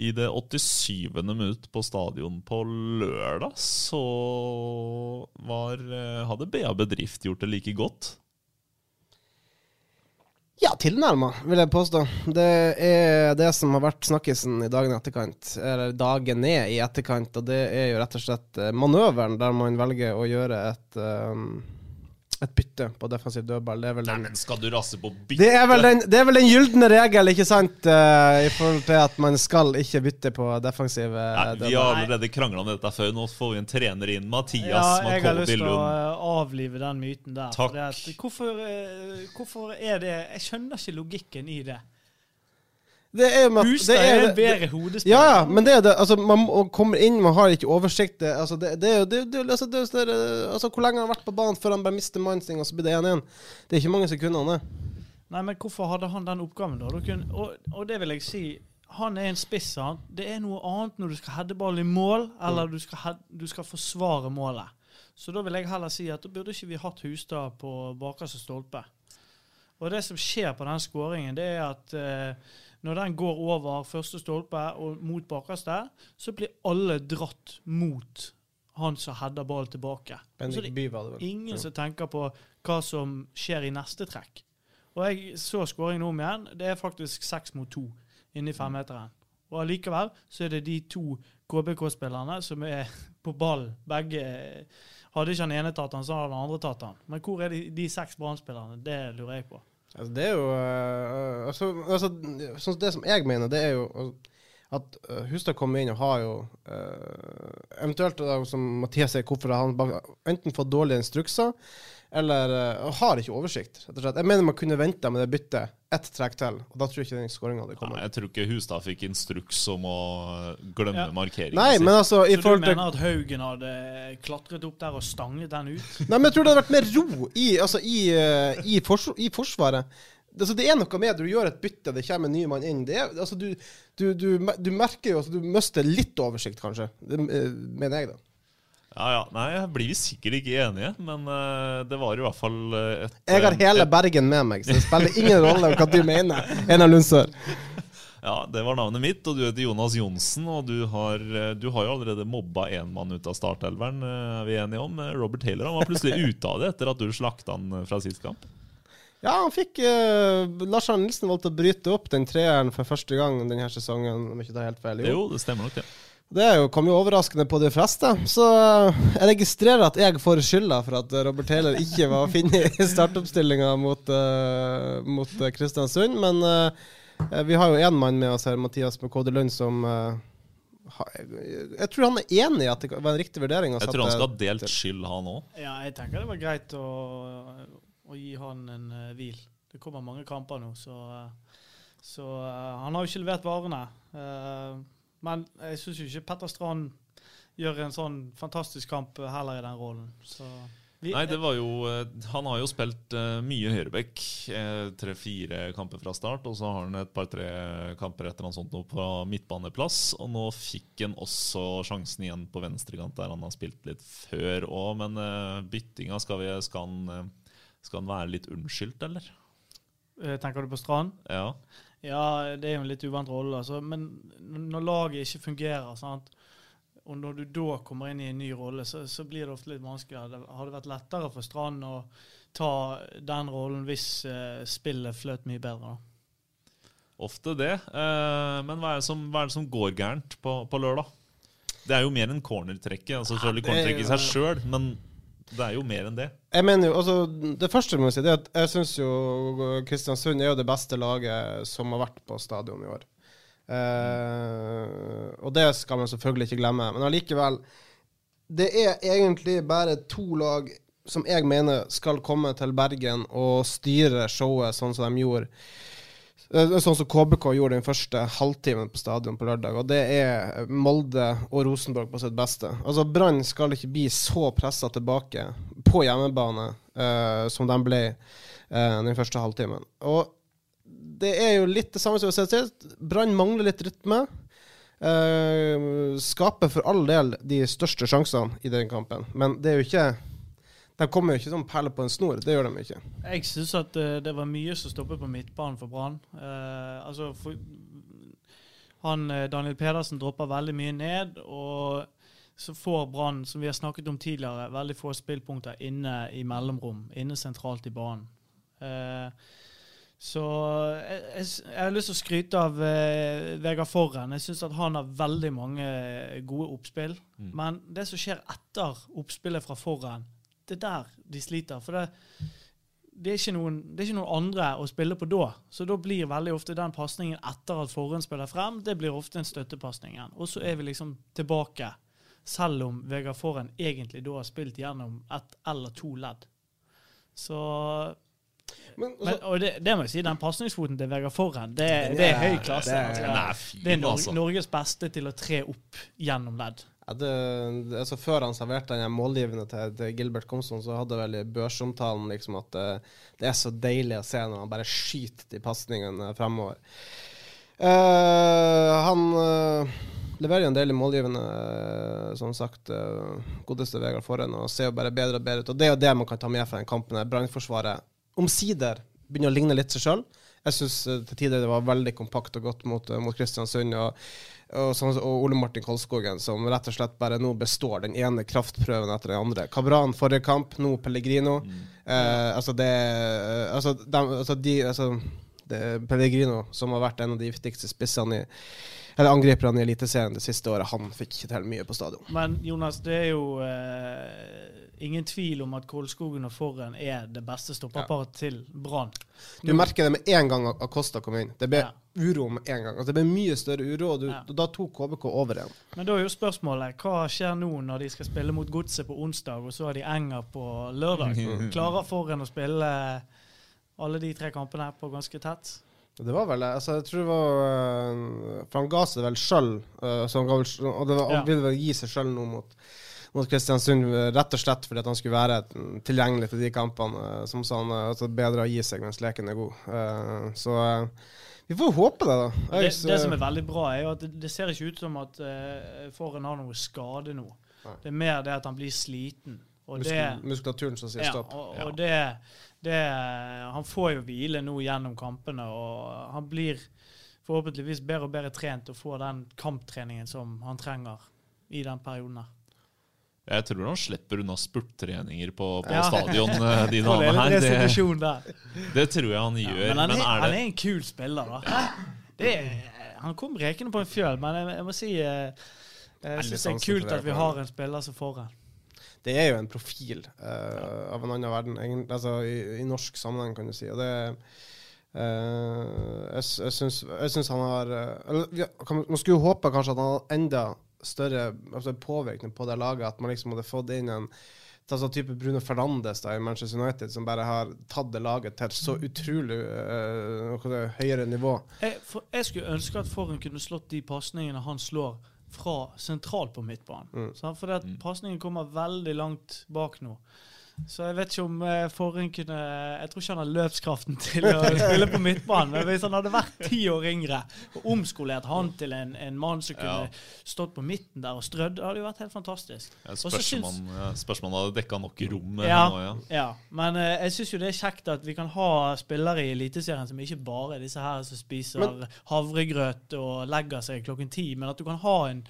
I det 87. minutt på stadion på lørdag så var, eh, hadde BA Bedrift gjort det like godt. Ja, tilnærma, vil jeg påstå. Det er det som har vært snakkisen i dagen i etterkant, eller dagen ned i etterkant, og det er jo rett og slett eh, manøveren der man velger å gjøre et, um, et bytte på defensiv dødball. Det er vel Nei, den, men skal du rasse på bytte? det er vel den, det er vel den gylne regel, ikke sant, Uh, i forhold til at man skal ikke bytte på defensiv Nei, vi har allerede krangla om dette før. Nå får vi en trener inn. Mathias Ja, jeg har lyst til å eh, avlive den myten der. Takk. At, hvorfor, eh, hvorfor er det Jeg skjønner ikke logikken i det. Det er med Hustad det er det- en bedre hodespiller. Ja, ja, men det er det. Altså, man kommer inn, man har ikke oversikt. Det, altså, det, det er det, det, altså, det, er sånn der, altså, Hvor lenge har han vært på banen før han bare mister mannen sin, og så blir det 1-1? Det er ikke mange sekundene. Nei, men hvorfor hadde han den oppgaven, da? Kunne, og, og det vil jeg si Han er en spiss. Han. Det er noe annet når du skal heade ball i mål, eller du skal, head, du skal forsvare målet. Så da vil jeg heller si at da burde ikke vi hatt Hustad på bakerste stolpe. Og det som skjer på den skåringen, det er at eh, når den går over første stolpe og mot bakerste, så blir alle dratt mot han som header ball tilbake. Så det Bendik By det vel. ingen som tenker på hva som skjer i neste trekk. Og jeg så skåringen om igjen. Det er faktisk seks mot to inni i femmeteren. Og allikevel så er det de to KBK-spillerne som er på ball. Begge Hadde ikke han ene tatt han, så hadde den andre tatt han. Men hvor er de, de seks Brann-spillerne? Det lurer jeg på. Altså, det er jo øh, altså, altså, sånn Det som jeg mener, det er jo altså, at uh, Hustad kommer inn og har jo uh, Eventuelt, da, som Mathias sier, hvorfor har han bak- enten fått dårlige instrukser eller uh, har ikke oversikt. rett og slett. Jeg mener man kunne venta med det byttet ett trekk til, og da tror jeg ikke den skåringa hadde kommet. Nei, jeg tror ikke Hustad fikk instruks om å glemme Ja. markeringen Nei, sin. men altså i Så du mener at Haugen hadde klatret opp der og stanget den ut? Nei, men jeg tror det hadde vært mer ro i, altså, i, eh, i, fors i Forsvaret. Altså, det er noe med at du gjør et bytte, det kommer en ny mann inn. Det er, altså, du, du, du, du merker jo at du mister litt oversikt, kanskje. Det eh, mener jeg, da. Ja, ja. Nei, blir sikkert ikke enige, men uh, det var i hvert fall eh, et Jeg har hele et- Bergen med meg, så det spiller ingen rolle hva du mener. Einar Lundsør. Ja, det var navnet mitt, og du heter Jonas Johnsen, og du har, du har jo allerede mobba én mann ut av startelveren, er vi enige om. Robert Taylor han var plutselig ute av det etter at du slakta han fra sist kamp. Ja, han fikk uh, Lars Arne Nilsen valgte å bryte opp den treeren for første gang denne sesongen, om ikke tar helt feil. Jo, det stemmer nok, det. Det er jo, kom jo overraskende på de fleste. Så eh, jeg registrerer at jeg får skylda for at eh, Robert Taylor ikke var å finne i startoppstillinga mot, uh, mot Kristiansund. Men uh, vi har jo én mann med oss her, Mathias Mekode Lund, som jeg tror han er enig i at det var en riktig vurdering. Jeg tror han skal ha delt skyld, han òg. Ja, jeg tenker det var greit å, å gi han en uh, hvil. Det kommer mange kamper nå, så, uh, så eh, han har jo ikke levert varene. Men jeg syns jo ikke Petter Strand gjør en sånn fantastisk kamp heller i den rollen. Så vi, Nei, det var jo Han har jo spilt uh, mye høyreback. Tre-fire kamper fra start, og så har han et par-tre kamper etter noe sånt nå på midtbaneplass. Og nå fikk han også sjansen igjen på venstrekant, der han har spilt litt før òg. Men uh, byttinga, skal, vi, skal, han, skal han være litt unnskyldt, eller? eh, Tenker du på Strand? Ja. Ja, det er jo en litt uvant rolle, altså. Men når laget ikke fungerer, sant? og når du da kommer inn i en ny rolle, så, så blir det ofte litt vanskeligere. Det hadde vært lettere for Strand å ta den rollen hvis uh, spillet fløt mye bedre. da. ofte det. Uh, men hva er det som, hva er det som går gærent på, på lørdag? Det er jo mer enn cornertrekket. Altså selvfølgelig er cornertrekket i seg sjøl, men det er jo mer enn det. Jeg mener jo, altså Det første må jeg si, det er at jeg syns jo Kristiansund er jo det beste laget som har vært på stadion i år. Eh, og det skal man selvfølgelig ikke glemme. Men allikevel, det er egentlig bare to lag som jeg mener skal komme til Bergen og styre showet sånn som de gjorde. Sånn som KBK gjorde den første halvtimen på stadion på lørdag. Og det er Molde og Rosenborg på sitt beste. Altså Brann skal ikke bli så pressa tilbake på hjemmebane uh, som de ble uh, den første halvtimen. Og det er jo litt det samme som vi har sist. Brann mangler litt rytme. Uh, skaper for all del de største sjansene i den kampen, men det er jo ikke De kommer jo ikke som perler på en snor. Det gjør de ikke. Jeg syns at uh, det var mye som stoppet på midtbanen for Brann. Uh, altså for, han, eh, Daniel Pedersen dropper veldig mye ned, og så får Brann, som vi har snakket om tidligere, veldig få spillpunkter inne i mellomrom, inne sentralt i banen. Uh, så jeg, jeg, jeg har lyst til å skryte av eh, Vegard Forren. Jeg syns at han har veldig mange gode oppspill. Mm. Men det som skjer etter oppspillet fra Forren, det er der de sliter. For det, det, er ikke noen, det er ikke noen andre å spille på da. Så da blir veldig ofte den pasningen etter at forhånd spiller frem, det blir ofte en støttepasning igjen. Og så er vi liksom tilbake, selv om Vegard Forren egentlig da har spilt gjennom ett eller to ledd. Så Men, altså, men, og det, det må jeg si, den pasningsfoten til Vegard Forhen, det, det er høy klasse. det er- altså. Er det er altså. Norges beste til å tre opp gjennom ledd. Det, altså Før han serverte den målgivende til, til Gilbert Komson, så hadde vel i børsomtalen liksom at det, det er så deilig å se når han bare skyter de pasningene fremover. Uh, han uh, leverer en del i målgivende, uh, som sagt. eh, godeste Vegard Forhen, og ser jo bare bedre og bedre ut. Og det er jo det man kan ta med fra den kampen. Brannforsvaret omsider begynner å ligne litt seg sjøl. Jeg syns til tider det var veldig kompakt og godt mot, eh, mot Kristiansund. og og, sånn, og Ole Martin Kolskogen, som rett og slett bare nå består den ene kraftprøven etter den andre. Kabran forrige kamp, nå Pellegrino. Eh, altså det eh, Altså, de, altså de altså, det er Pellegrino, som har vært en av de viktigste spissene i eller angriperne i Eliteserien det siste året, han fikk ikke til mye på stadion. Men Jonas, det er jo eh, ingen tvil om at Kolskogen og Forren er det beste stopperparet til Brann. Du merker det med en gang Acosta kom inn. Det ble Ja. uro med en gang. Altså, det ble mye større uro, og du, Ja. da tok KBK over igjen. Men da er jo spørsmålet hva skjer nå når de skal spille mot Godset på onsdag, og så har de Enger på lørdag? Klarer Forren å spille alle de tre kampene på ganske tett? Det var vel altså, Jeg tror det var øh, For han ga seg vel sjøl, og det var, Ja. ville vel gi seg sjøl nå mot, mot Kristiansund, rett og slett fordi at han skulle være mm, tilgjengelig til de kampene. øh, Som sa han, øh, altså bedre å gi seg mens leken er god. Eh, Så vi får håpe det, da. Det, Jeg, det som er veldig bra, er jo at det, det ser ikke ut som at Forren har noe skade nå. Nei. Det er mer det at han blir sliten. Og det, muskulaturen som sier ja, stopp. og, og det, det Han får jo hvile nå gjennom kampene, og han blir forhåpentligvis bedre og bedre trent og får den kamptreningen som han trenger i den perioden. her. Jeg tror han slipper unna spurttreninger på, på Ja. stadion eh, de damene her. Det, det tror jeg han Ja, gjør. men han er, men han er er det en kul spiller, da. Det er, han kom rekende på en fjøl, men jeg, jeg må si jeg, jeg Veldig syns det er kult at vi har en spiller som Forren. Det er jo en profil øh, av en annen verden, egentlig, altså i, i norsk sammenheng, kan du si. Og det uh, Jeg, jeg, syns, jeg syns han har øh, eller, kan, Man skulle jo håpe kanskje at han hadde enda større altså, påvirkning på det laget. At man liksom hadde fått inn en ta sånn type Bruno Fernandes da, i Manchester United, som bare har tatt det laget til så utrolig uh, høyere nivå. Jeg, for, jeg skulle ønske at Forren kunne slått de pasningene han slår fra sentralt på midtbanen. Mm. For at pasningen kommer veldig langt bak nå. Så jeg vet ikke om eh, kunne Jeg tror ikke han har løpskraften til å spille på midtbanen. Men hvis han hadde vært ti år yngre og omskolert han til en, en mann som kunne Ja. stått på midten der og strødd, det hadde jo vært helt fantastisk. Ja, Spørs om han, hadde dekka nok rom. Ja, nå, ja. ja. Men uh, jeg syns jo det er kjekt at vi kan ha spillere i Eliteserien som ikke bare er disse her som spiser Men- havregrøt og legger seg klokken ti, men at du kan ha en,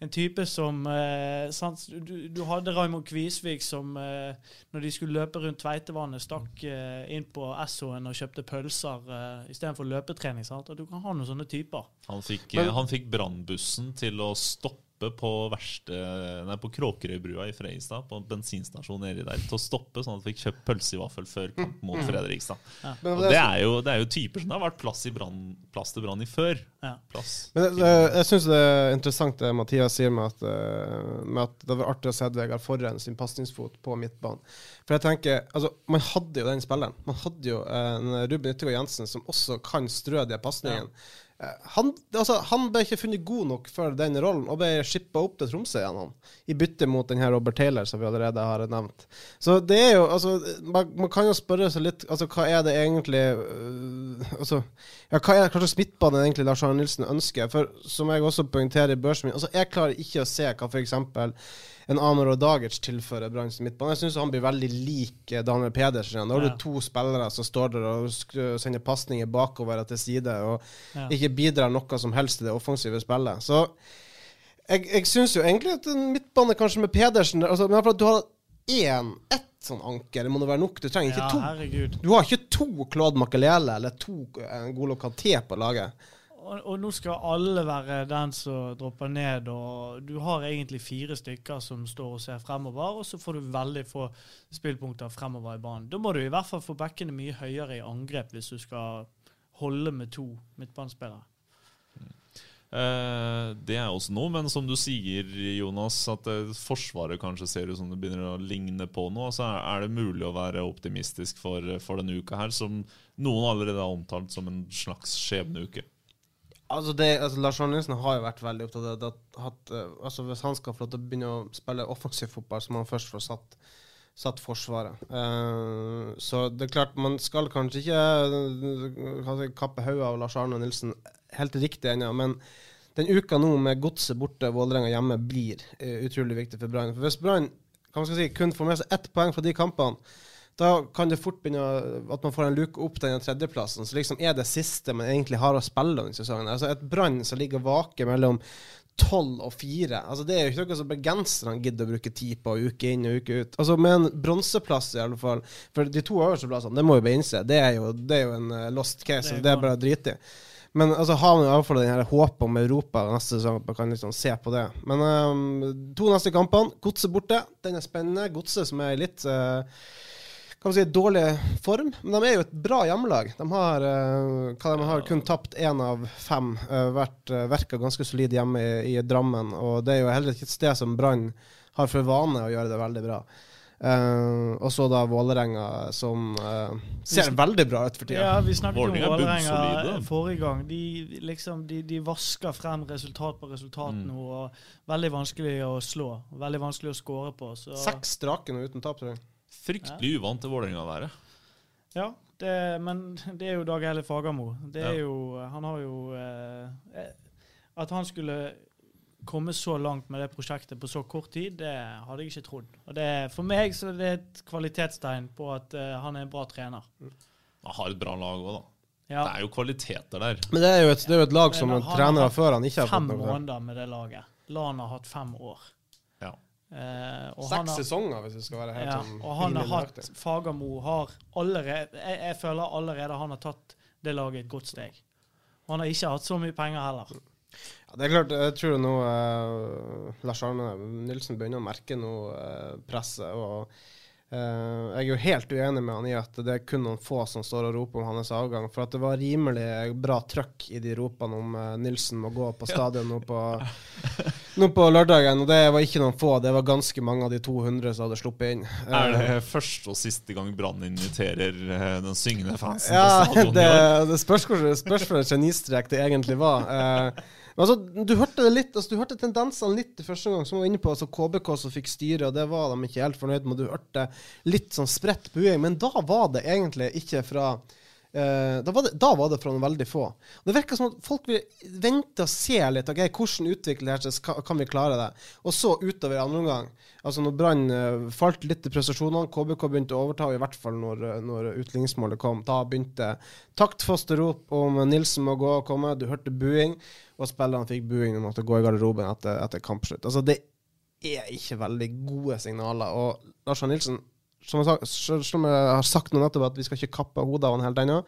en type som eh, sant, du, du hadde Raymond Kvisvik som eh, når de skulle løpe rundt Tveitevannet, stakk eh, inn på Esso-en og kjøpte pølser eh, istedenfor løpetrening. Sant? Og du kan ha noen sånne typer. Han fikk, Men- han fikk brannbussen til å stoppe på verste Nei, på Kråkerøybrua i Fredrikstad, på en bensinstasjon nedi der, til å stoppe, sånn at vi fikk kjøpt pølse i vaffel før kamp mot Fredrikstad. Ja. Og det er- jo, det er jo typer som det har vært plass, i brann, plass til brann i før. Ja. Plass. Men det, jeg syns det er interessant det Mathias sier med at, eh, med at det var artig å se Vegard Forren sin pasningsfot på midtbanen. For jeg tenker, altså, Man hadde jo den spilleren. Man hadde jo eh, en Ruben Yttergård Jensen som også kan strø de pasningene. Eh, Han, altså, han ble ikke funnet god nok for den rollen, og ble shippa opp til Tromsø igjen, han. I bytte mot den her Robert Taylor, som vi allerede har nevnt. Så det er jo, altså, man, man kan jo spørre seg litt altså, Hva er det egentlig uh, altså, ja, Hva er hva slags midtbane egentlig Lars Arne Nilsen ønsker? For som jeg også poengterer i børsen min, altså, jeg klarer ikke å se hva f.eks. en Anor og Dagerts tilfører Branns midtbane. Jeg syns han blir veldig lik eh, Daniel Pedersen. Da har Ja. du to spillere som står der og sender pasninger bakover og til side, og Ja. ikke bidrar noe som helst til det offensive spillet. Så jeg, jeg syns jo egentlig at en midtbane kanskje med Pedersen altså, Men at du har én, ett sånn anker, det må det være nok. Du trenger ikke Ja, to. herregud. Du har ikke to Claude Makelele eller to eh, Golo Canté på laget. Og, nå skal alle være den som dropper ned, og du har egentlig fire stykker som står og ser fremover, og så får du veldig få spillpunkter fremover i banen. Da må du i hvert fall få bekkene mye høyere i angrep hvis du skal holde med to midtbanespillere. Eh, det er også noe, men som du sier, Jonas, at eh, Forsvaret kanskje ser ut som det begynner å ligne på noe. Så er det mulig å være optimistisk for, for denne uka her, som noen allerede har omtalt som en slags skjebneuke. Altså det, altså Lars Arne Nilsen har jo vært veldig opptatt av. At, eh, altså Hvis han skal få lov til å begynne å spille offensiv fotball, så må han først få satt, satt Forsvaret. Uh, så det er klart, man skal kanskje ikke jeg, kappe hodet av Lars Arne Nilsen helt riktig ennå, men den uka nå med Godset borte, Vålerenga hjemme, blir uh, utrolig viktig for Brann. For Hvis Brann si, kun får med seg ett poeng fra de kampene, da kan det fort begynne at man får en luke opp den tredjeplassen, som liksom er det siste man egentlig har å spille denne sesongen. Altså Et Brann som ligger vake mellom tolv og fire. Altså Det er jo ikke noe som bergenserne gidder å bruke tid på uke inn og uke ut. Altså Med en bronseplass, i alle fall. For de to øverste plassene, det må vi bare innse, det er jo, det er jo en eh, lost case. Det er Det er, bare å drite i. Men altså har man i alle fall den her håpet om Europa neste sesong, at man kan liksom se på det. Men um, to neste kampene. Godset borte, den er spennende. Godset som er litt eh, kan man si, dårlig form, men de er jo et bra hjemmelag. De har, eh, de har kun tapt én av fem. Uh, vært uh, Verka ganske solid hjemme i, i Drammen, og det er jo heller ikke et sted som Brann har for vane å gjøre det veldig bra. Uh, og så da Vålerenga, som uh, ser veldig bra ut for tida. Ja, vi snakket Vålinga om er Vålerenga forrige gang. De, liksom, de, de vasker frem resultat på resultat Mm. nå, og veldig vanskelig å slå. Veldig vanskelig å score på. Så Seks strake nå uten tap, tror jeg. Fryktelig uvant til Vålerenga å være. ja, det, men det er jo Dag Helle Fagermo. Det er Ja. jo Han har jo eh, At han skulle komme så langt med det prosjektet på så kort tid, det hadde jeg ikke trodd. Og det, for meg så er det et kvalitetstegn på at eh, han er en bra trener. Han har et bra lag òg, da. Ja. Det er jo kvaliteter der. Men det er jo et, det er jo et lag som han trenere før han ikke har Fem fått noe. måneder med det laget. Lan har hatt fem år. Eh, Seks har, sesonger, hvis vi skal være helt ja, sånn og han har hatt. Fagermo har allerede jeg, jeg føler allerede han har tatt det laget et godt steg. Og han har ikke hatt så mye penger heller. Ja, det er klart, jeg tror nå eh, Lars Arne Nilsen begynner å merke nå eh, presset. og eh, Jeg er jo helt uenig med han i at det er kun noen få som står og roper om hans avgang. For at det var rimelig bra trøkk i de ropene om eh, Nilsen må gå på stadion nå, på, nå på lørdagen. Og det var ikke noen få, det var ganske mange av de 200 som hadde sluppet inn. Er Eh, det første og siste gang Brann inviterer eh, den syngende fansen Ja, på stadion det, det spørs spørs for genistrek det egentlig var. Eh, men altså, du hørte det litt, altså, du hørte tendensene litt første gang, som var inne på. altså KBK som fikk styre, og det var de ikke helt fornøyd med. Du hørte litt sånn spredt buing, men da var det egentlig ikke fra Eh, da, var det, da var det fra noen veldig få. Og Det virker som at folk vil vente og se litt. ok, Hvordan utvikler det seg, kan vi klare det? Og så utover i andre omgang. Altså Når Brann eh, falt litt i prestasjonene, KBK begynte å overta, i hvert fall når, eh, når utligningsmålet kom. Da begynte taktfaste rop om Nilsen må gå og komme. Du hørte buing, og spillerne fikk buing at det gå i garderoben etter, etter kampslutt. Altså Det er ikke veldig gode signaler. Og Lars Arne Nilsen som jeg, sa, som jeg har sagt nå nettopp, at vi skal ikke kappe hodet av han helt ennå.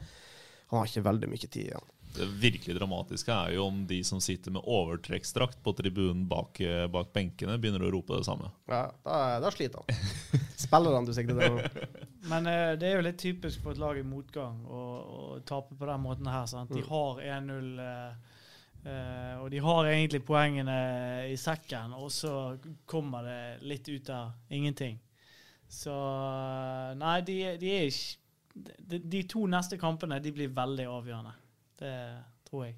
Han har ikke veldig mye tid igjen. Det virkelig dramatiske er jo om de som sitter med overtrekksdrakt på tribunen bak, eh, bak benkene, begynner å rope det samme. Ja, da, da sliter han. Spiller han du sikter til. Men eh, det er jo litt typisk for et lag i motgang å, å tape på den måten her. Sant? De Mm. har 1-0, eh, eh, og de har egentlig poengene i sekken, og så kommer det litt ut av ingenting. Så eh, Nei, de, de er ikke de, de to neste kampene de blir veldig avgjørende. Det tror jeg.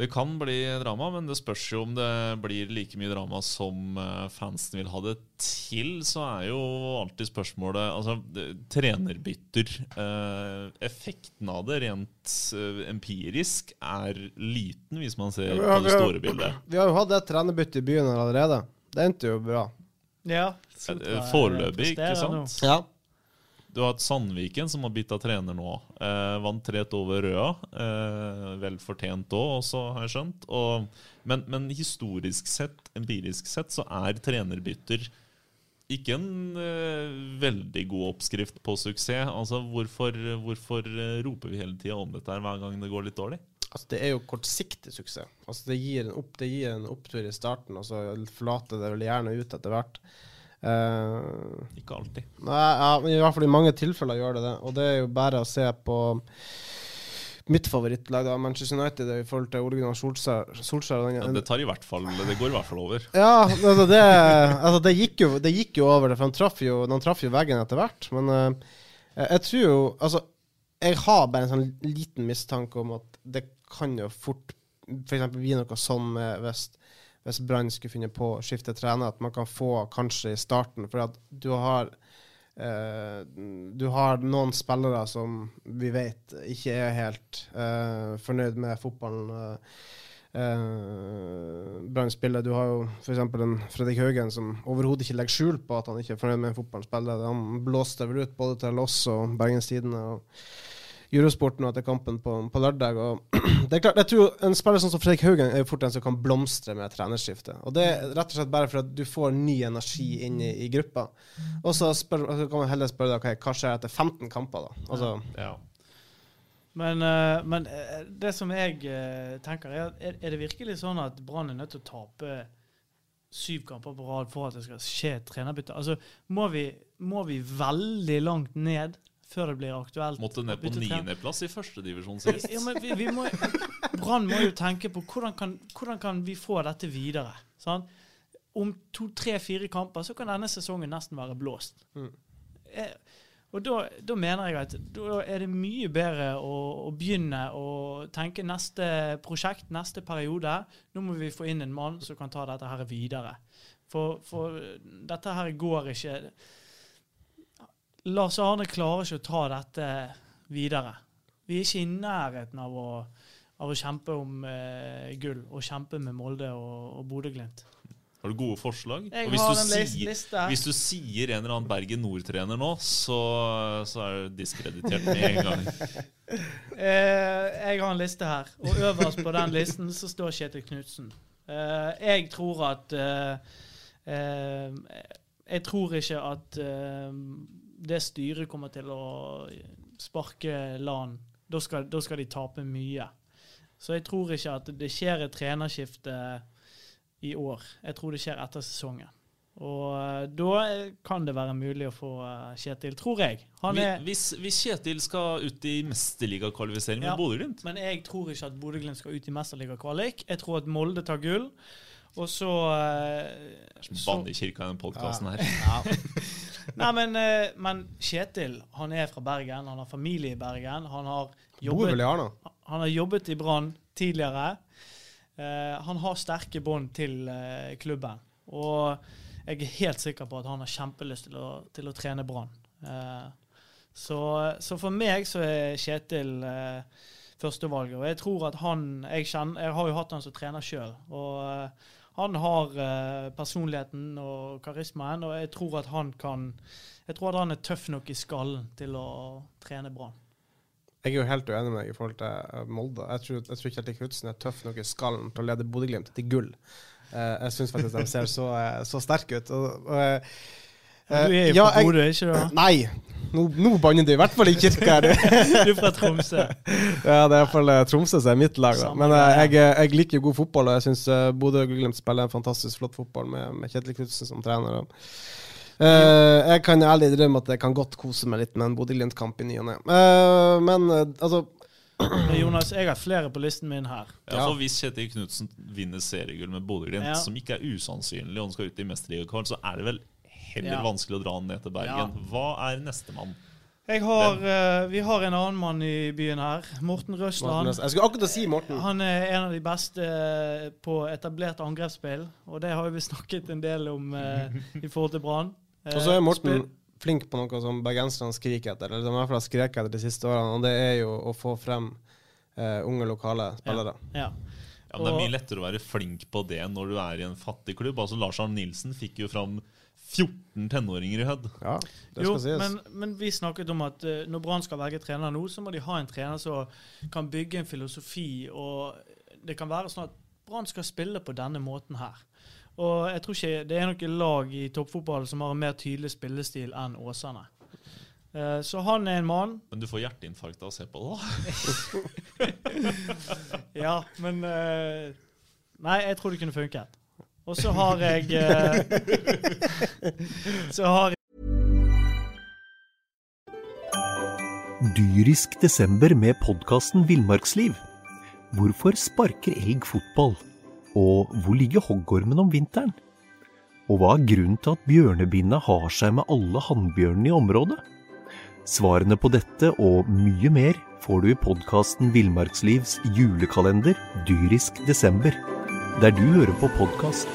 Det kan bli drama, men det spørs jo om det blir like mye drama som eh, fansen vil ha det til. Så er jo alltid spørsmålet Altså, det- trenerbytter. eh, effekten av det rent eh, empirisk er liten, hvis man ser på det store bildet. Vi har jo hatt et trenerbytte i byen allerede. Det endte jo bra. Ja. Foreløpig, ikke sant? Ja. Du har hatt Sandviken, som har bytta trener nå. Eh, vant 3-1 over Røa. Eh, vel fortjent òg, også, har jeg skjønt. Og, men, men historisk sett, empirisk sett, så er trenerbytter ikke en eh, veldig god oppskrift på suksess. Altså, Hvorfor, hvorfor roper vi hele tida om dette her hver gang det går litt dårlig? Altså, det er jo kortsiktig suksess. Altså, det, gir en opp, det gir en opptur i starten, og så forlater det vel gjerne ut etter hvert. Uh, Ikke alltid. nei, ja, I hvert fall i mange tilfeller gjør det det. Og det er jo bare å se på mitt favorittlag, da, Manchester United, i forhold til Ole Gunnar Solskjær. Solskjær Ja, det, tar i hvert fall, det går i hvert fall over. Ja, altså det, altså det, gikk jo, det gikk jo over det, for han traff jo, han traff jo veggen etter hvert. Men uh, jeg tror jo Altså, jeg har bare en sånn liten mistanke om at det kan jo fort f.eks. bli noe sånn hvis, hvis Brann skulle finne på å skifte trener, at man kan få kanskje i starten. For at du har eh, du har noen spillere som vi vet ikke er helt eh, fornøyd med fotballen. eh, uh, Brann spiller. Du har jo f.eks. en Fredrik Haugen som overhodet ikke legger skjul på at han ikke er fornøyd med fotballen spiller. Han blåste vel ut både til oss og Bergens Tidende og Eurosporten nå etter kampen på, på lørdag. Det er klart, jeg tror En spiller som Fredrik Haugen er jo fort en som kan blomstre med trenerskifte. Og Det er rett og slett bare for at du får ny energi inn i, i gruppa. Og så kan man heller spørre deg, okay, hva skjer etter 15 kamper. da? Altså, Ja. Men, eh, men eh, det som jeg eh, tenker, er, er, det virkelig sånn at Brann er nødt til å tape syv kamper på rad for at det skal skje trenerbytte? Altså, må vi, må vi veldig langt ned før det blir aktuelt? Måtte ned på niendeplass i førstedivisjon sist. Ja, men vi, vi må, Brann må jo tenke på hvordan kan, hvordan kan vi få dette videre. Sant? Om to, tre, fire kamper så kan denne sesongen nesten være blåst. Mm. Eh, og da, da mener jeg at da er det mye bedre å, å begynne å tenke neste prosjekt, neste periode. Nå må vi få inn en mann som kan ta dette her videre. For, for dette her går ikke Lars Arne klarer ikke å ta dette videre. Vi er ikke i nærheten av å, av å kjempe om eh, gull, og kjempe med Molde og, og Bodø-Glimt. Har du gode forslag? Jeg Og hvis har du, en liste. sier, liste. hvis du sier en eller annen Bergen Nord-trener nå, så, så er du diskreditert med en gang. Eh, jeg har en liste her, og øverst på den listen så står Kjetil Knutsen. Eh, jeg tror at eh, eh, Jeg tror ikke at eh, det styret kommer til å sparke LAN. Da skal, da skal de tape mye. Så jeg tror ikke at det skjer et trenerskifte i år. Jeg tror det skjer etter sesongen. Og eh, da kan det være mulig å få eh, Kjetil, tror jeg. Han er Hvis, hvis Kjetil skal ut i mesterligakvalifisering med Ja. Bodø-Glimt Men jeg tror ikke at Bodø-Glimt skal ut i mesterligakvalik. Jeg tror at Molde tar gull. Og så, eh, Bann i kirka i den podkasten her. Nei, men, eh, men Kjetil han er fra Bergen. Han har familie i Bergen. Han har jobbet, han har jobbet i Brann tidligere. Eh, han har sterke bånd til eh, klubben. Og jeg er helt sikker på at han har kjempelyst til å, til å trene Brann. Eh, Så, så for meg så er Kjetil førstevalget. Og jeg tror at han Jeg, kjenner, jeg har jo hatt han som trener sjøl. Og han har eh, personligheten og karismaen, og jeg tror at han kan Jeg tror at han er tøff nok i skallen til å trene Brann. Jeg er jo helt uenig med deg i forhold til eh, Molde. Jeg tror, jeg tror Kjetil Knutsen er tøff nok i skallen til å lede Bodø-Glimt til gull. Eh, jeg syns faktisk de ser så, eh, så sterke ut. Og, og, eh, du er jo ja, fra Bodø, ikke du? Nei! Nå, nå banner du i hvert fall i kirka her, du. Du er fra Tromsø. Ja, det er iallfall Tromsø som er mitt lag. Da. Men eh, jeg, eh, jeg liker jo god fotball, og jeg syns uh, Bodø-Glimt spiller en fantastisk flott fotball med, med Kjetil Knutsen som trener. Og, eh, jeg kan ærlig drømme at jeg kan godt kose meg litt med en Bodø-Glimt-kamp i ny og ne. Eh, men uh, altså Men Jonas, jeg har flere på listen min her. Ja, for Hvis Kjetil Knutsen vinner seriegull med Bodø-Glimt, Ja. som ikke er usannsynlig, og han skal ut i mesterligakvalen, så er det vel heller Ja. vanskelig å dra ned til Bergen. Hva er nestemann? Jeg har, uh, vi har en annen mann i byen her. Morten Røsland. Morten, Jeg skulle akkurat si Morten. Han er en av de beste eh, på etablert angrepsspill, og det har vi snakket en del om uh, i forhold til Brann. Uh, Og så er Morten spill- flink på noe som bergenserne skriker etter, eller de i hvert fall har skreket etter de siste årene, og det er jo å få frem unge lokale spillere. Ja. Ja, men Det er mye lettere å være flink på det når du er i en fattig klubb. Altså Lars Arne Nilsen fikk jo fram 14 tenåringer i Hødd. Ja, det Jo, skal sies. men, men vi snakket om at eh, når Brann skal velge trener nå, så må de ha en trener som kan bygge en filosofi. og Det kan være sånn at Brann skal spille på denne måten her. Og jeg tror ikke det er noe lag i toppfotball som har en mer tydelig spillestil enn Åsane. Eh, Så han er en mann. Men du får hjerteinfarkt av å se på det, da. Ja, men eh, Nei, jeg tror det kunne funket. Og så har jeg eh, Så har jeg Dyrisk desember med podkasten Villmarksliv. Hvorfor sparker elg fotball? Og hvor ligger hoggormen om vinteren? Og hva er grunnen til at bjørnebinna har seg med alle hannbjørnene i området? Svarene på dette og mye mer får du i podkasten Villmarkslivs julekalender Dyrisk desember, der du hører på podkast.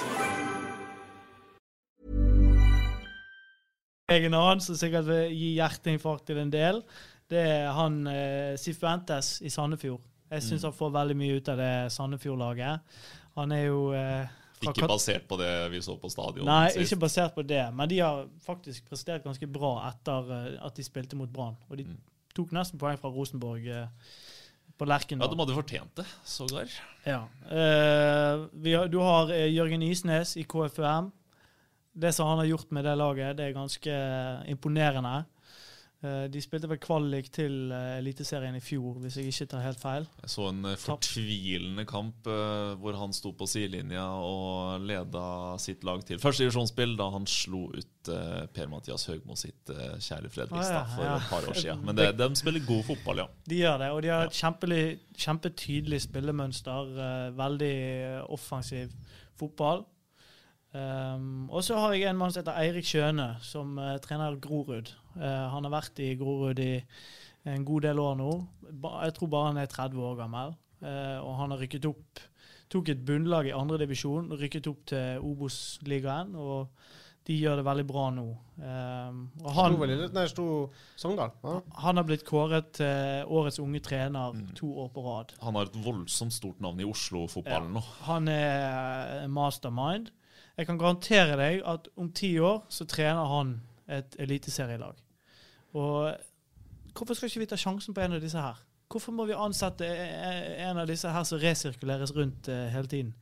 jeg en annen som sikkert vil gi hjerteinfarkt til en del. Det er han eh, Sifuentes i Sandefjord. Jeg syns Mm. han får veldig mye ut av det Sandefjord-laget. Han er jo eh, Ikke basert på det vi så på stadion Nei, sist. ikke basert på det, men de har faktisk prestert ganske bra etter eh, at de spilte mot Brann. Og de Mm. tok nesten poeng fra Rosenborg på Lerken. Ja, De hadde fortjent det, sågar. Ja. Eh, har, du har eh, Jørgen Isnes i KFUM. Det som han har gjort med det laget, det er ganske eh, imponerende. Eh, de spilte vel kvalik til eh, Eliteserien i fjor, hvis jeg ikke tar helt feil. Jeg så en eh, fortvilende kamp hvor han sto på sidelinja og leda sitt lag til førstedivisjonsspill da han slo ut Per-Mathias Høgmo sitt kjære Fredrikstad Ah, ja, for ja. et par år siden. Men det, de spiller god fotball, ja. De gjør det, og de har et kjempetydelig spillemønster. veldig offensiv fotball. Um, og så har jeg en mann som heter Eirik Skjøne, som uh, trener Grorud. Uh, han har vært i Grorud i en god del år nå. Ba, jeg tror bare han er 30 år gammel. Uh, og han har rykket opp Tok et bunnlag i andredivisjon og rykket opp til Obos-ligaen. Og de gjør det veldig bra nå. Um, og han, Nei, sto Sogndal. Ja. han har blitt kåret til årets unge trener Mm. to år på rad. Han har et voldsomt stort navn i Oslo-fotballen nå. Han er en mastermind. Jeg kan garantere deg at om ti år så trener han et eliteserielag. Og hvorfor skal ikke vi ta sjansen på en av disse her? Hvorfor må vi ansette en av disse her som resirkuleres rundt eh, hele tiden?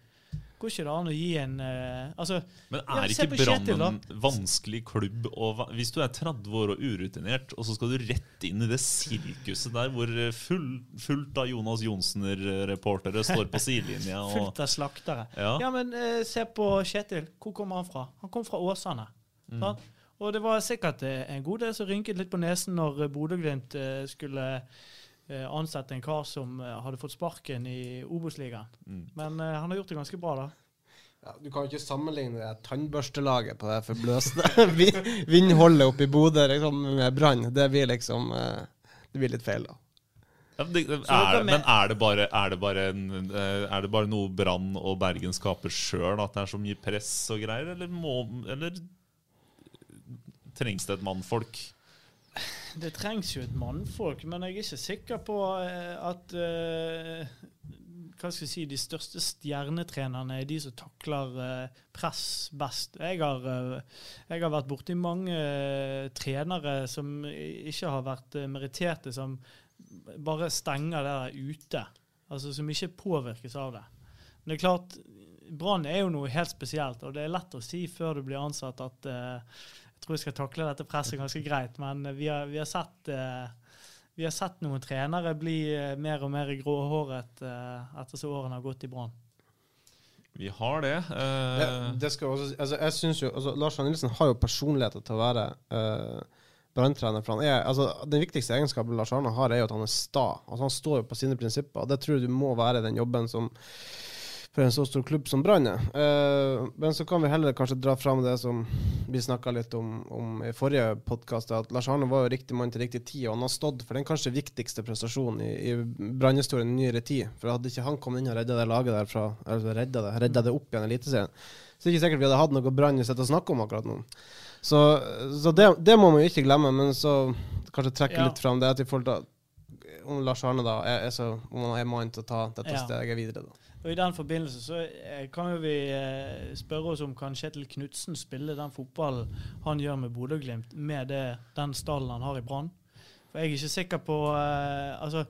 Går ikke det an å gi en uh, Altså, Men er ja, ikke Brann en vanskelig klubb? å hvis du er 30 år og urutinert, og så skal du rett inn i det sirkuset der hvor eh, full, fullt av Jonas Johnsener-reportere står på sidelinja og fullt av slaktere. Ja. Ja, men uh, se på Kjetil. Hvor kommer han fra? Han kom fra Åsane. Mm. Og det var sikkert en god del som rynket litt på nesen når Bodø-Glimt skulle ansette en kar som eh, hadde fått sparken i Obos-ligaen. Mm. Men eh, han har gjort det ganske bra, da. Ja, du kan jo ikke sammenligne det tannbørstelaget på det forbløsende vi- vindholdet oppe i Bodø liksom, med Brann. Det blir liksom eh, Det blir litt feil, da. Ja, men, det, er, men er det bare, er det bare, en, eh, er det bare noe Brann og Bergen skaper sjøl, at det er så mye press og greier, eller, må, eller trengs det et mannfolk? Det trengs jo et mannfolk, men jeg er ikke sikker på eh, at eh, hva skal jeg si, de største stjernetrenerne er de som takler uh, press best. Jeg har, uh, jeg har vært borti mange uh, trenere som ikke har vært uh, meritterte, som bare stenger det der ute. Altså Som ikke påvirkes av det. Men det er klart, Brann er jo noe helt spesielt, og det er lett å si før du blir ansatt at jeg tror jeg skal takle dette presset ganske greit, men vi har, vi har sett eh, vi har sett noen trenere bli eh, mer og mer gråhåret uh, etter så årene har gått i Brann. Vi har det. Uh, det, det skal også, altså, jeg synes jo, altså, Lars Arne Nilsen har jo personligheter til å være uh, branntrener. Altså, den viktigste egenskapen Lars Arne har, er jo at han er sta. Altså, han står jo på sine prinsipper. Det tror jeg du må være den jobben som for en så stor klubb som Brann er. Uh, men så kan vi heller kanskje dra fram det som vi snakka litt om, om, i forrige podkast, at Lars Arne var jo riktig mann til riktig tid, og han har stått for den kanskje viktigste prestasjonen i, i Brann-historien i nyere tid. For hadde ikke han kommet inn og redda det laget der fra, eller redda det, redda det opp igjen i Eliteserien, så er det ikke sikkert vi hadde hatt noe Brann å snakke om akkurat nå. Så, så det, det, må man jo ikke glemme, men så kanskje trekke ja. litt fram det at i forhold til om Lars Arne da er, er så, om han er mann til å ta dette ja. steget videre. da. Og I den forbindelse så eh, kan jo vi eh, spørre oss om kan Kjetil Knutsen spille den fotballen han gjør med Bodø-Glimt, med det, den stallen han har i Brann. For jeg er ikke sikker på uh, altså,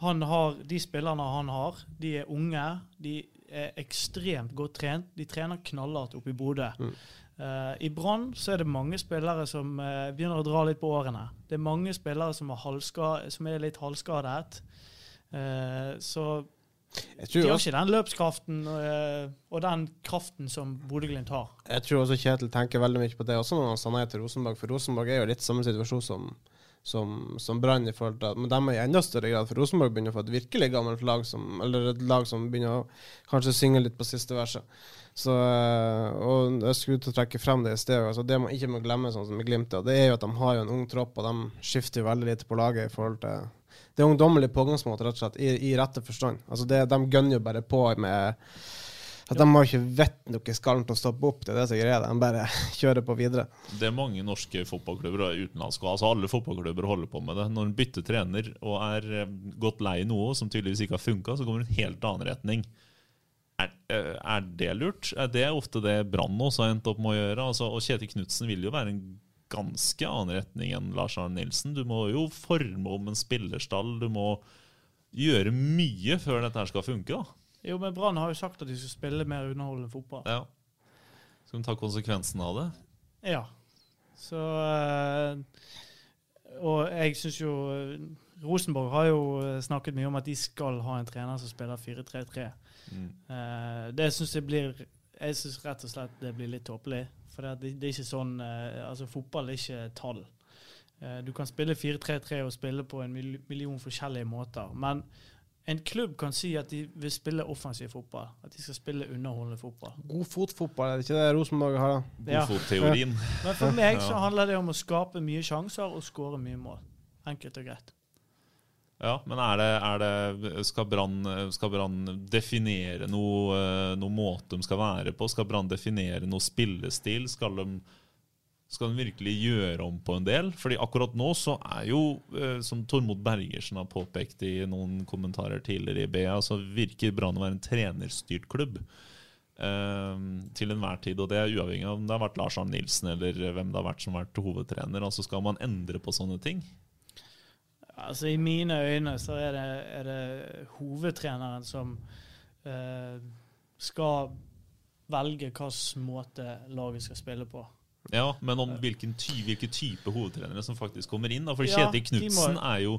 han har, De spillerne han har, de er unge. De er ekstremt godt trent. De trener knallhardt oppe i Bodø. Mm. Uh, I Brann så er det mange spillere som uh, begynner å dra litt på årene. Det er mange spillere som, som er litt halvskadet. Uh, så de har ikke den løpskraften og, og den kraften som Bodø-Glimt har. Jeg tror også Kjetil tenker veldig mye på det også når han sa nei til Rosenborg, for Rosenborg er jo litt samme situasjon som, som, som Brann Men de er i enda større grad, for Rosenborg begynner å få et virkelig gammelt lag, som, eller et lag som begynner å kanskje synge litt på siste verset. Så, øh, og jeg skulle til å trekke frem det i sted. Altså det man ikke må glemme, sånn som i Glimt, det er jo at de har jo en ung tropp, og de skifter veldig lite på laget i forhold til det er ungdommelig pågangsmåte, rett og slett, i, i rette forstand. Altså det, de gønner jo bare på med at De har ikke vett noe skallen til å stoppe opp. Det er det som er greia. De bare kjører på videre. Det er mange norske fotballklubber og utenlandske. Altså alle fotballklubber holder på med det. Når en bytter trener og er eh, gått lei noe som tydeligvis ikke har funka, så kommer en helt annen retning. Er, eh, er, det lurt? Er det ofte det Brann også har endt opp med å gjøre? Altså, og Kjetil Knutsen vil jo være en ganske annen retning enn Lars Arne Nilsen. Du må jo forme om en spillerstall. Du må gjøre mye før dette her skal funke. da. Jo, men Brann har jo sagt at de skal spille mer underholdende fotball. Ja. Skal de ta konsekvensen av det? Ja. Så øh, Og jeg syns jo Rosenborg har jo snakket mye om at de skal ha en trener som spiller 4-3-3. Mm. Det syns jeg blir Jeg syns rett og slett det blir litt tåpelig. For det, det, er ikke sånn eh, Altså, fotball er ikke tall. Eh, du kan spille 4-3-3 og spille på en million forskjellige måter. Men en klubb kan si at de vil spille offensiv fotball. At de skal spille underholdende fotball. God fotfotball, er det ikke det Rosenborg har? da? Ja. Godfotteorien. Men for meg så handler det om å skape mye sjanser og skåre mye mål. Enkelt og greit. Ja, men er det, er det Skal Brann definere noe, eh, noe, måte de skal være på? Skal Brann definere noe spillestil? Skal de, skal de, virkelig gjøre om på en del? Fordi akkurat nå så er jo, eh, som Tormod Bergersen har påpekt i noen kommentarer tidligere i BA, så virker Brann å være en trenerstyrt klubb. Uh, til enhver tid, og det er uavhengig av om det har vært Lars Arne Nilsen eller hvem det har vært som har vært hovedtrener. Altså Skal man endre på sånne ting? Altså I mine øyne så er det, er det hovedtreneren som eh, skal velge hvilken måte laget skal spille på. Ja, men om hvilken ty hvilke type hovedtrenere som faktisk kommer inn. Da. For ja, Kjetil Knutsen må... er jo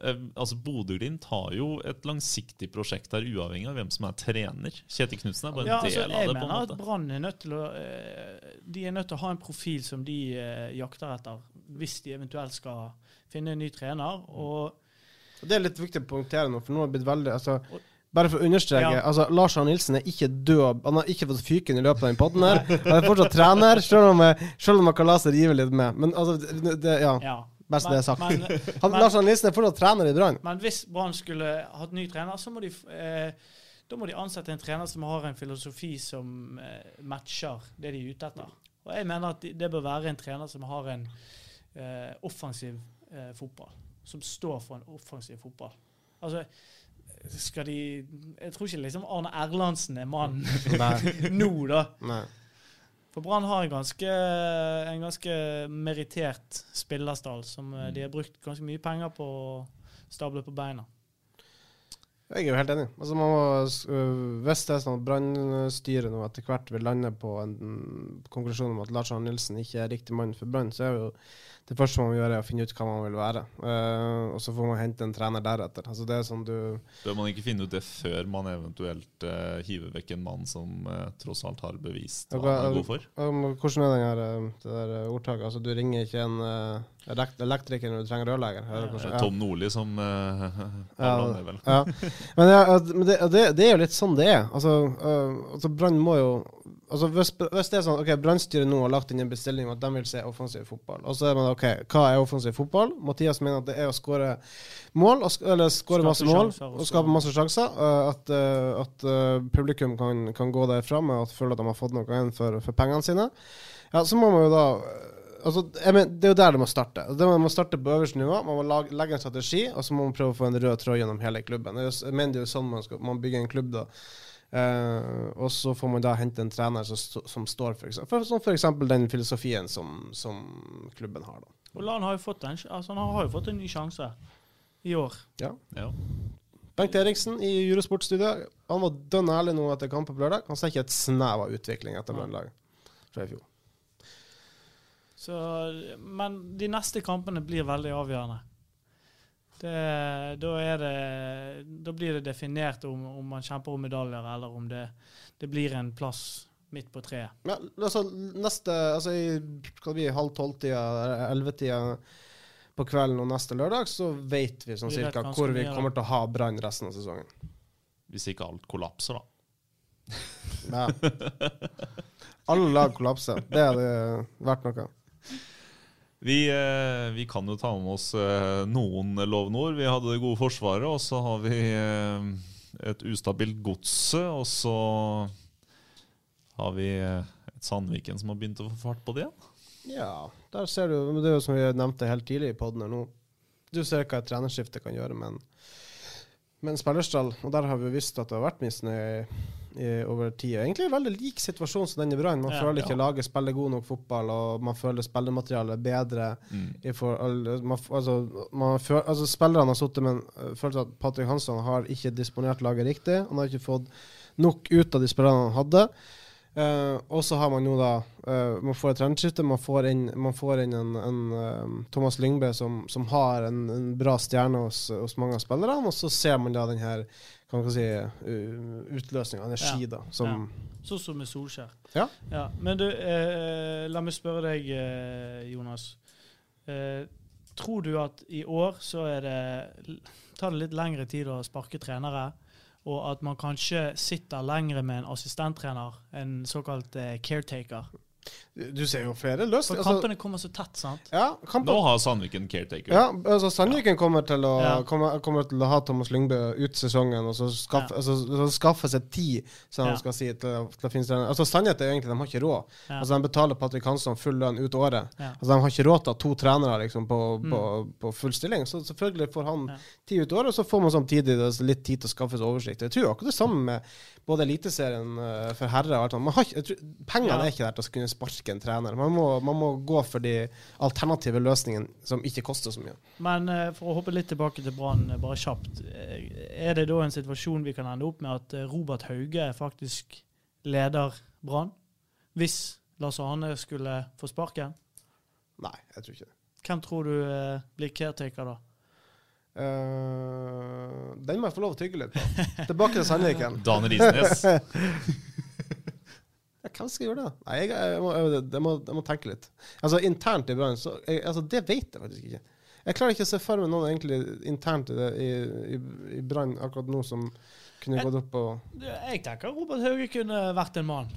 eh, altså Bodø-Glimt har jo et langsiktig prosjekt her, uavhengig av hvem som er trener. Kjetil Knutsen er bare en ja, altså, del av det. Jeg mener at Brann er nødt til å eh, De er nødt til å ha en profil som de eh, jakter etter, hvis de eventuelt skal finne en ny trener. Og det er litt viktig å poengtere nå, for nå har det blitt veldig altså, bare for å understreke, ja. altså, Lars Arne Nilsen er ikke død. Han har ikke fått fyken i løpet av den potten her. Han er fortsatt trener, selv om, selv om man kan la seg rive litt med. Men altså, det, ja. ja. Best men, det er sagt. Men, han, men, Lars Arne Nilsen er fortsatt trener i Brann. Men hvis Brann skulle hatt ny trener, så må de eh, da må de ansette en trener som har en filosofi som eh, matcher det de er ute etter. Og jeg mener at det bør være en trener som har en eh, offensiv eh, fotball. Som står for en offensiv fotball. Altså, skal de Jeg tror ikke liksom Arne Erlandsen er mannen nå, da. Nei. For Brann har en ganske, en ganske merittert spillerstall som mm. de har brukt ganske mye penger på å stable på beina. Jeg er jo helt enig. Altså, man må, øh, hvis det er sånn at Brann-styret nå etter hvert vil lande på en konklusjon om at Lars Arne Nilsen ikke er riktig mann for Brann, så er jo det første man må gjøre, er å finne ut hva man vil være. Uh, og så får man hente en trener deretter. Altså, det er sånn du Bør man ikke finne ut det før man eventuelt uh, hiver vekk en mann som uh, tross alt har bevist hva han er god for? Hvordan er den her, det der ordtaket? Altså, du ringer ikke en elektriker når du trenger rørlegger? Ja. Tom Nordli som uh, ja, vel. ja. Men, ja, men det, det, det, er jo litt sånn det er. Altså, altså Brann må jo Altså hvis, hvis, det er sånn ok, Brannstyret nå har lagt inn en bestilling om at de vil se offensiv fotball, og så er man ok, hva er offensiv fotball? Mathias mener at det er å skåre mål, eller skåre masse mål og skape masse sjanser. Uh, at, uh, at uh, publikum kan, kan, gå derfra med å føle at de har fått noe igjen for, for, pengene sine. Ja, Så må man jo da altså, mener, Det er jo der det må starte. Det Man må starte på øverste nivå. Man må lage, legge en strategi, og så må man prøve å få en rød tråd gjennom hele klubben. Jeg mener det er jo sånn man, skal, man bygger en klubb. da Uh, og så får man da hente en trener som, som står for, for, som for eksempel den filosofien som, som klubben har. da. Og Lan har jo fått en, altså, han har jo fått en ny sjanse i år. Ja. ja. Bengt Eriksen i Eurosportstudiet han var dønn ærlig nå etter kampen på lørdag. Han ser ikke et snev av utvikling etter Brannlaget fra i fjor. Så, men de neste kampene blir veldig avgjørende. Det, da, det, da, blir det definert om, om, man kjemper om medaljer, eller om det, det blir en plass midt på treet. Ja, altså, neste, altså I skal vi, halv tolv-tida, elleve-tida på kvelden og neste lørdag, så vet vi sånn cirka hvor vi kommer til å ha Brann resten av sesongen. Hvis ikke alt kollapser, da. Ja. Alle lag kollapser. Det hadde vært noe. Vi, eh, vi, kan jo ta med oss eh, noen lovnord. Vi hadde det gode forsvaret, og så har vi eh, et ustabilt godset. Og så har vi et Sandviken som har begynt å få fart på det igjen. Ja, der ser du Det er jo som vi nevnte helt tidlig i poden her nå. Du ser hva et trenerskifte kan gjøre med en spillerstall. Og der har vi visst at det har vært misnøye i, over tid. Egentlig en veldig lik situasjon som den i Brann. Man ja, føler ikke ja. laget spiller god nok fotball, og man føler spillematerialet bedre. Mm. For, man, altså, man føler, altså, spillerne har sittet med en følelse at Patrick Hansson har ikke disponert laget riktig. Han har ikke fått nok ut av de spillerne han hadde. Uh, og så har man jo da uh, Man får et trendskifte. Man får inn, man får inn en, en uh, Thomas Lyngbø som, som har en, en, bra stjerne hos, hos mange av spillerne. Og så ser man da den her kan man si, utløsning av energi, ja. da. Som ja. Sånn som med Solskjær. Ja. ja. Men du, eh, la meg spørre deg, eh, Jonas. Eh, tror du at i år så er det tar det litt lengre tid å sparke trenere, og at man kanskje sitter lengre med en assistenttrener, en såkalt eh, caretaker? Du ser jo flere løst. For altså- kampene kommer så tett, sant? Ja, kampen, Nå har Sandviken caretaker. Ja, altså Sandviken kommer, til å, ja. kommer, kommer, til å ha Thomas Lyngbø ut sesongen og så skaffe, ja. altså, skaffe seg tid, som ja. skal si, til, til å finne trener. Altså Sannheten er jo egentlig at de har ikke råd. Altså De betaler Patrick Hansson full lønn ut året. Altså De har ikke råd til å ha to trenere liksom, på, mm. på, på, full stilling. Så selvfølgelig får han tid ut året, og så får man samtidig litt tid til å skaffe seg oversikt. Jeg tror akkurat det samme med både Eliteserien uh, for herrer og alt sånt. Pengene er ikke der til å kunne sparke en trener. Man må, man må, gå for de alternative løsningene som ikke koster så mye. Men uh, for å hoppe litt tilbake til Brann, uh, bare kjapt. Er det da en situasjon vi kan ende opp med at Robert Hauge faktisk leder Brann? Hvis Lars Arne skulle få sparken? Nei, jeg tror ikke det. Hvem tror du blir caretaker da? Uh, den må jeg få lov å tygge litt på. Tilbake til Sandviken. Dan Risnes. Hvem skal gjøre det? Nei, jeg, jeg, må, jeg, må, jeg, må, tenke litt. Altså Internt i Brann altså, Det vet jeg faktisk ikke. Jeg klarer ikke å se for meg noen egentlig internt i, i, i, i Brann akkurat nå som kunne gått opp og Jeg tenker Robert Hauge kunne vært en mann.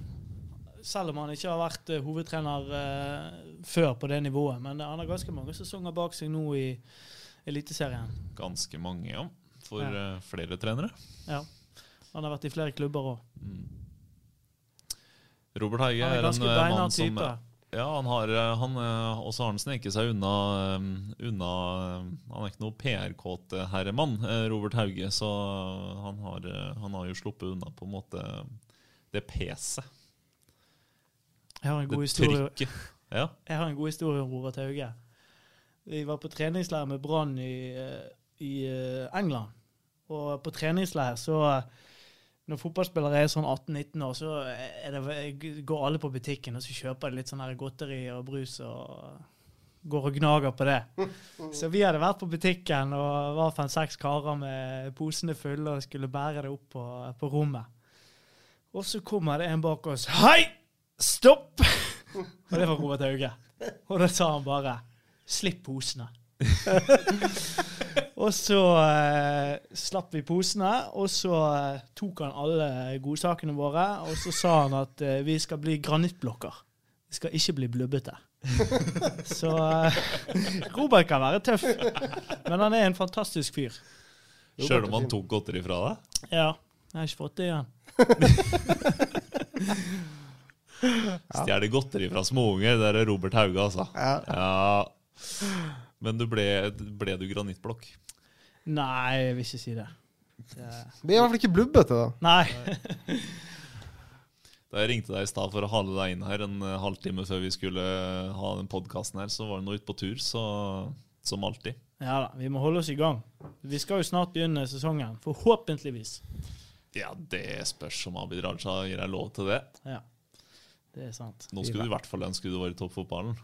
Selv om han ikke har vært uh, hovedtrener uh, før på det nivået. Men han har ganske mange sesonger bak seg nå i Eliteserien. Ganske mange, ja. For ja. Uh, flere trenere. Ja. Han har vært i flere klubber òg. Mm. Robert Heige er, er, en mann mann som Ja, han har, eh, han, også har han sneket seg unna, eh, unna Han er ikke noe PR-kåt herremann, eh, Robert Hauge, så han har, eh, han har jo sluppet unna på en måte det peset. Jeg har en god Det historie. trykket. Ja. Jeg har en god historie om Robert Hauge. Vi var på treningsleir med Brann i, eh, i eh, England. Og på treningsleir så eh, Når fotballspillere er sånn 18-19 år, så det, går alle på butikken og så kjøper de litt sånn godteri og brus og går og gnager på det. Så vi hadde vært på butikken og var fem-seks karer med posene fulle og skulle bære det opp på, på rommet. Og så kommer det en bak oss. Hei! Stopp! Og det var Robert Hauge. Og da sa han bare 'slipp posene'. og så eh, slapp vi posene, og så eh, tok han alle godsakene våre, og så sa han at eh, vi skal bli granittblokker. Vi skal ikke bli blubbete. så eh, Robert kan være tøff, men han er en fantastisk fyr. Sjøl om han tok godteri fra deg? Ja. Jeg har ikke fått det igjen. Stjele godteri fra småunger, det er Robert Hauge, altså. Ja. Men du ble, ble du granittblokk? Nei, jeg vil ikke si det. det Vi er i hvert fall ikke blubbete, da. nei. Da jeg ringte deg i stad for å hale deg inn her en eh, halvtime før vi skulle ha den podkasten her, så var du nå ute på tur, så som alltid. Ja da, vi må holde oss i gang. Vi skal jo snart begynne sesongen, forhåpentligvis. Ja, det spørs om Abid Raja gir deg lov til det. Ja, det er sant. Nå skulle du i hvert fall ønske du var i toppfotballen.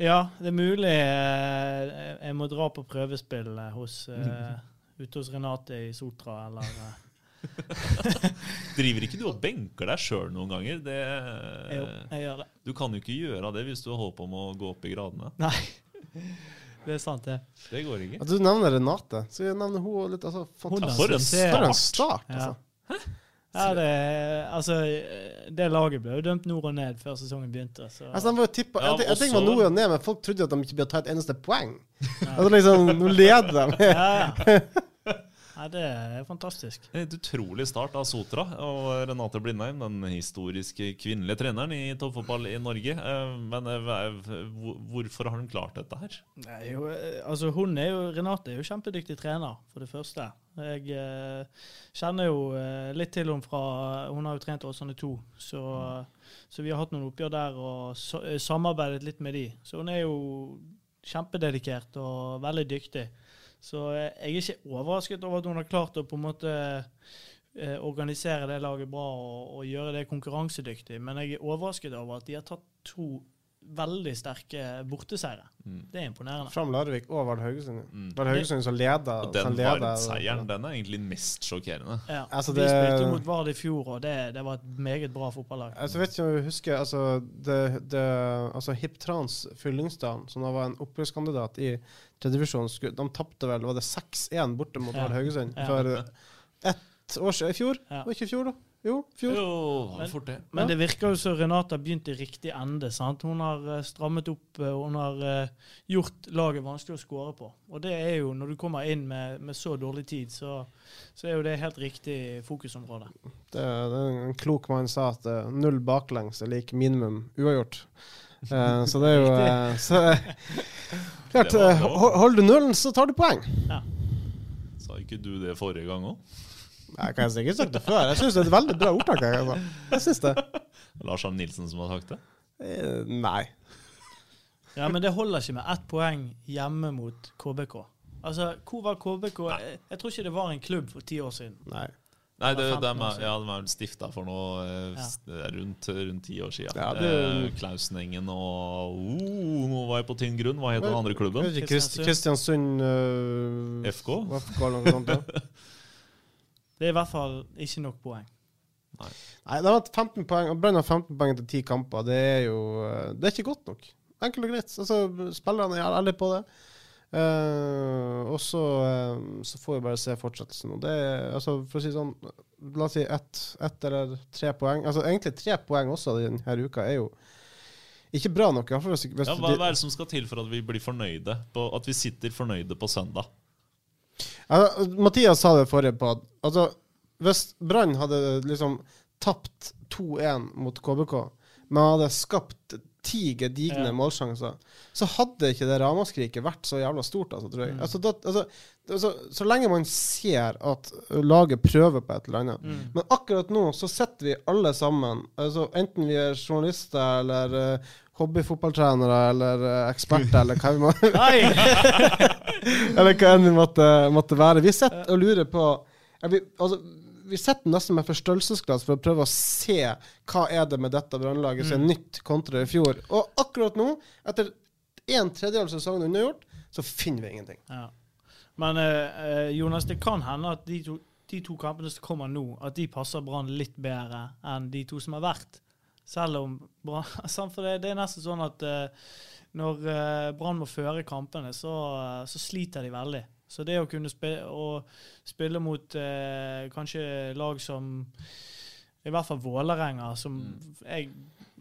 Ja, det er mulig eh, jeg må dra på prøvespill eh, hos, eh, ute hos Renate i Sotra, eller Driver ikke du og benker deg sjøl noen ganger? Det, Jo, jeg gjør det. Du kan jo ikke gjøre det hvis du har håp om å gå opp i gradene. Nei, det er sant, det. Det går ikke. At du nevner Renate, så jeg nevner hun litt altså, fantastisk. har For en suksess. For en start! start, altså. Ja, det, altså, det laget ble jo dømt nord og ned før sesongen begynte. Så. Altså, de var tippa, Ja, jeg, jeg tenker nord og ned, men folk trodde at de ikke ble ta et eneste poeng. Altså, liksom, Nå leder de. ja, ja. Nei, det er fantastisk. Et utrolig start av Sotra og Renate Blindheim, den historiske kvinnelige treneren i toppfotball i Norge. Eh, Men eh, hvorfor har hun klart dette her? Nei, jo, eh, altså hun er jo, Renate er jo kjempedyktig trener, for det første. Jeg eh, kjenner jo eh, litt til henne fra Hun har jo trent Åsane 2, så, så vi har hatt noen oppgjør der og så, samarbeidet litt med de. Så hun er jo kjempededikert og veldig dyktig. Så eh, jeg er ikke overrasket over at hun har klart å på en måte eh, organisere det laget bra og, og gjøre det konkurransedyktig, men jeg er overrasket over at de har tatt to veldig sterke borteseiere. Mm. Det er imponerende. Fram Larvik og Vard Haugesund. Mm. Vard Haugesund som leder. Og den Vard-seieren den er egentlig mest sjokkerende. Ja. Altså, vi De spilte mot Vard i fjor, og det, det var et meget bra fotballag. Altså, vet ikke om du husker altså, det, det, altså Hiptrans Fyllingsdalen, som da var en opprykkskandidat i tredjedivisjon, de tapte vel var det 6-1 borte mot Ja. Vard Haugesund Ja. for ett år siden. I fjor? Ja. Og ikke i fjor, da? Jo, fjor. Jo, Men- fort det. Men det virker jo som Renate har begynt i riktig ende. sant? Hun har eh, strammet opp, og hun har eh, gjort laget vanskelig å skåre på. Og det er jo, når du kommer inn med, med så dårlig tid, så, så er jo det helt riktig fokusområde. Det, det er en klok mann sa at eh, null baklengs er lik minimum uavgjort. Uh, så det er jo uh, så, Klart, eh, ho- holder du nullen, så tar du poeng. Ja. Sa ikke du det forrige gang òg? Jeg kan sikkert sagt det før. Jeg syns det er et veldig bra ordtak. Jeg, altså. jeg synes det. Lars Arne Nilsen som har sagt det? Eh, Nei. Ja, Men det holder ikke med ett poeng hjemme mot KBK. Altså, Hvor var KBK? Jeg, jeg tror ikke det var en klubb for ti år siden. Nei. Nei, det, de er, ja, de er stifta for noe eh, Ja. rundt, rundt ti år siden. Ja, det- Eh, Klausenengen og oh, Nå var jeg på tynn grunn. Hva het den andre klubben? Jeg vet ikke, Krist- Kristiansund uh, FK? FK eller noe sånt. Ja. Det er i hvert fall ikke nok poeng. Nei, det har vært 15 poeng, og Brann har 15 poeng etter 10 kamper. Det er jo øh, Det er ikke godt nok. Enkelt og greit. Altså, spillerne er ærlige på det. Uh, og så, uh, så får vi bare se fortsettelsen. Og det er, altså, for å si sånn La oss si ett et eller tre poeng. Altså Egentlig tre poeng også denne uka er jo ikke bra nok. i hvert fall hvis, hvis Ja, hva, hva er det som skal til for at vi blir fornøyde? På, at vi sitter fornøyde på søndag? Altså, Mathias sa det forrige på altså, hvis Brann hadde liksom tapt 2-1 mot KBK, men hadde skapt ti gedigne Ja. målsjanser, så hadde ikke det ramaskriket vært så jævla stort, altså, tror jeg. Altså, da, altså, altså, så lenge man ser at laget prøver på et eller annet. Men akkurat nå så sitter vi alle sammen, altså, enten vi er journalister eller uh, hobbyfotballtrenere eller eh, eksperter, eller hva vi må Eller hva enn vi måtte, måtte være. Vi sitter og lurer på vi, altså, vi sitter nesten med forstørrelsesglass for å prøve å se hva er det med dette brannlaget som er nytt kontra i fjor. Og akkurat nå, etter en tredjedel av sesongen unnagjort, så finner vi ingenting. Ja. Men eh, eh, Jonas, det kan hende at de to, de to kampene som kommer nå, at de passer Brann litt bedre enn de to som har vært. Selv om For det, er nesten sånn at eh, når eh, Brann må føre kampene, så, eh, så sliter de veldig. Så det å kunne spille, å spille mot eh, kanskje lag som i hvert fall Vålerenga, som jeg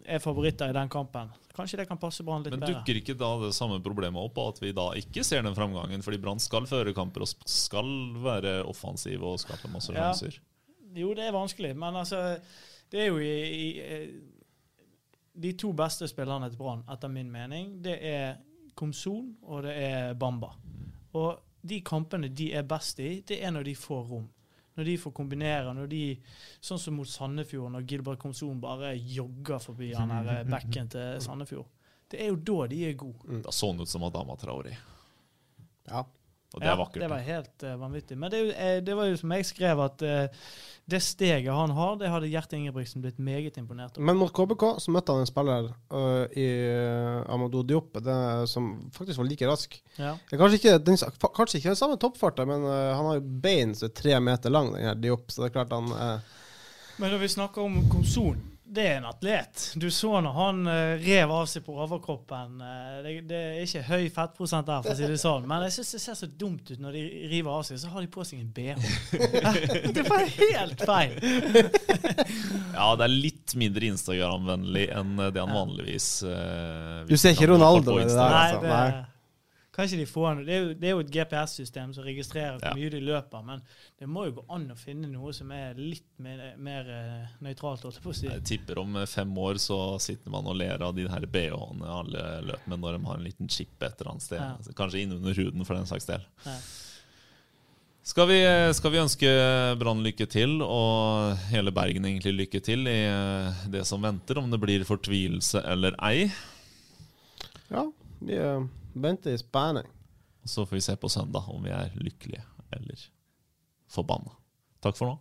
er favoritter i den kampen, kanskje det kan passe Brann litt bedre. Men dukker ikke da det samme problemet opp, at vi da ikke ser den framgangen? Fordi Brann skal føre kamper og skal være offensive og skape masse Ja. Jo, det er vanskelig, men altså Det er jo i, i De to beste spillerne til Brann, etter min mening, det er Komson og det er Bamba. Og de kampene de er best i, det er når de får rom. Når de får kombinere, når de Sånn som mot Sandefjord, når Gilbert Komson bare jogger forbi han her eh, bekken til Sandefjord. Det er jo da de er gode. Da så han ut som Adama Traori. Ja. Og det er vakkert. Det var helt uh, vanvittig. Men det, eh, det var jo som jeg skrev, at uh, det steget han har, det hadde Gjert Ingebrigtsen blitt meget imponert over. Men mot KBK så møtte han en spiller uh, i Amadou Diop det, som faktisk var like rask. Ja. Kanskje ikke den, kanskje ikke den samme toppfarta, men han har jo bein som er tre meter lang, den her Diop, så det er klart han Men når vi snakker om Komson, det er en atlet. Du så når han uh, rev av seg på overkroppen. Uh, det, det er ikke høy fettprosent der, for å si det sånn. Men jeg syns det ser så dumt ut når de river av seg, så har de på seg en bh. det var helt feil. Ja, det er litt mindre Instagram-vennlig enn det han vanligvis uh, Du ser ikke Ronaldo i det der, altså? Nei, det, Nei. Kanskje de får noe. Det er jo, det er jo et GPS-system som registrerer hvor Ja. mye de løper, men det må jo gå an å finne noe som er litt mer, mer eh, nøytralt, holdt jeg på å si. Jeg tipper om eh, fem år så sitter man og ler av de her BH-ene alle løper med når de har en liten chip et eller annet sted. Ja. Altså, Kanskje innunder huden, for den saks del. Ja. Skal vi, skal vi ønske Brann lykke til, og hele Bergen egentlig lykke til i eh, det som venter, om det blir fortvilelse eller ei. Ja, vi øh, i spenning. Så får vi se på søndag om vi er lykkelige eller forbanna. Takk for nå.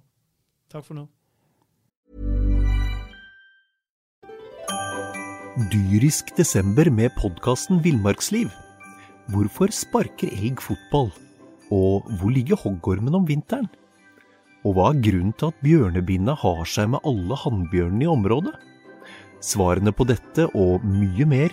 Takk for nå. Dyrisk desember med podkasten Villmarksliv. Hvorfor sparker elg fotball? Og hvor ligger hoggormen om vinteren? Og hva er grunnen til at bjørnebinna har seg med alle hannbjørnene i området? Svarene på dette og mye mer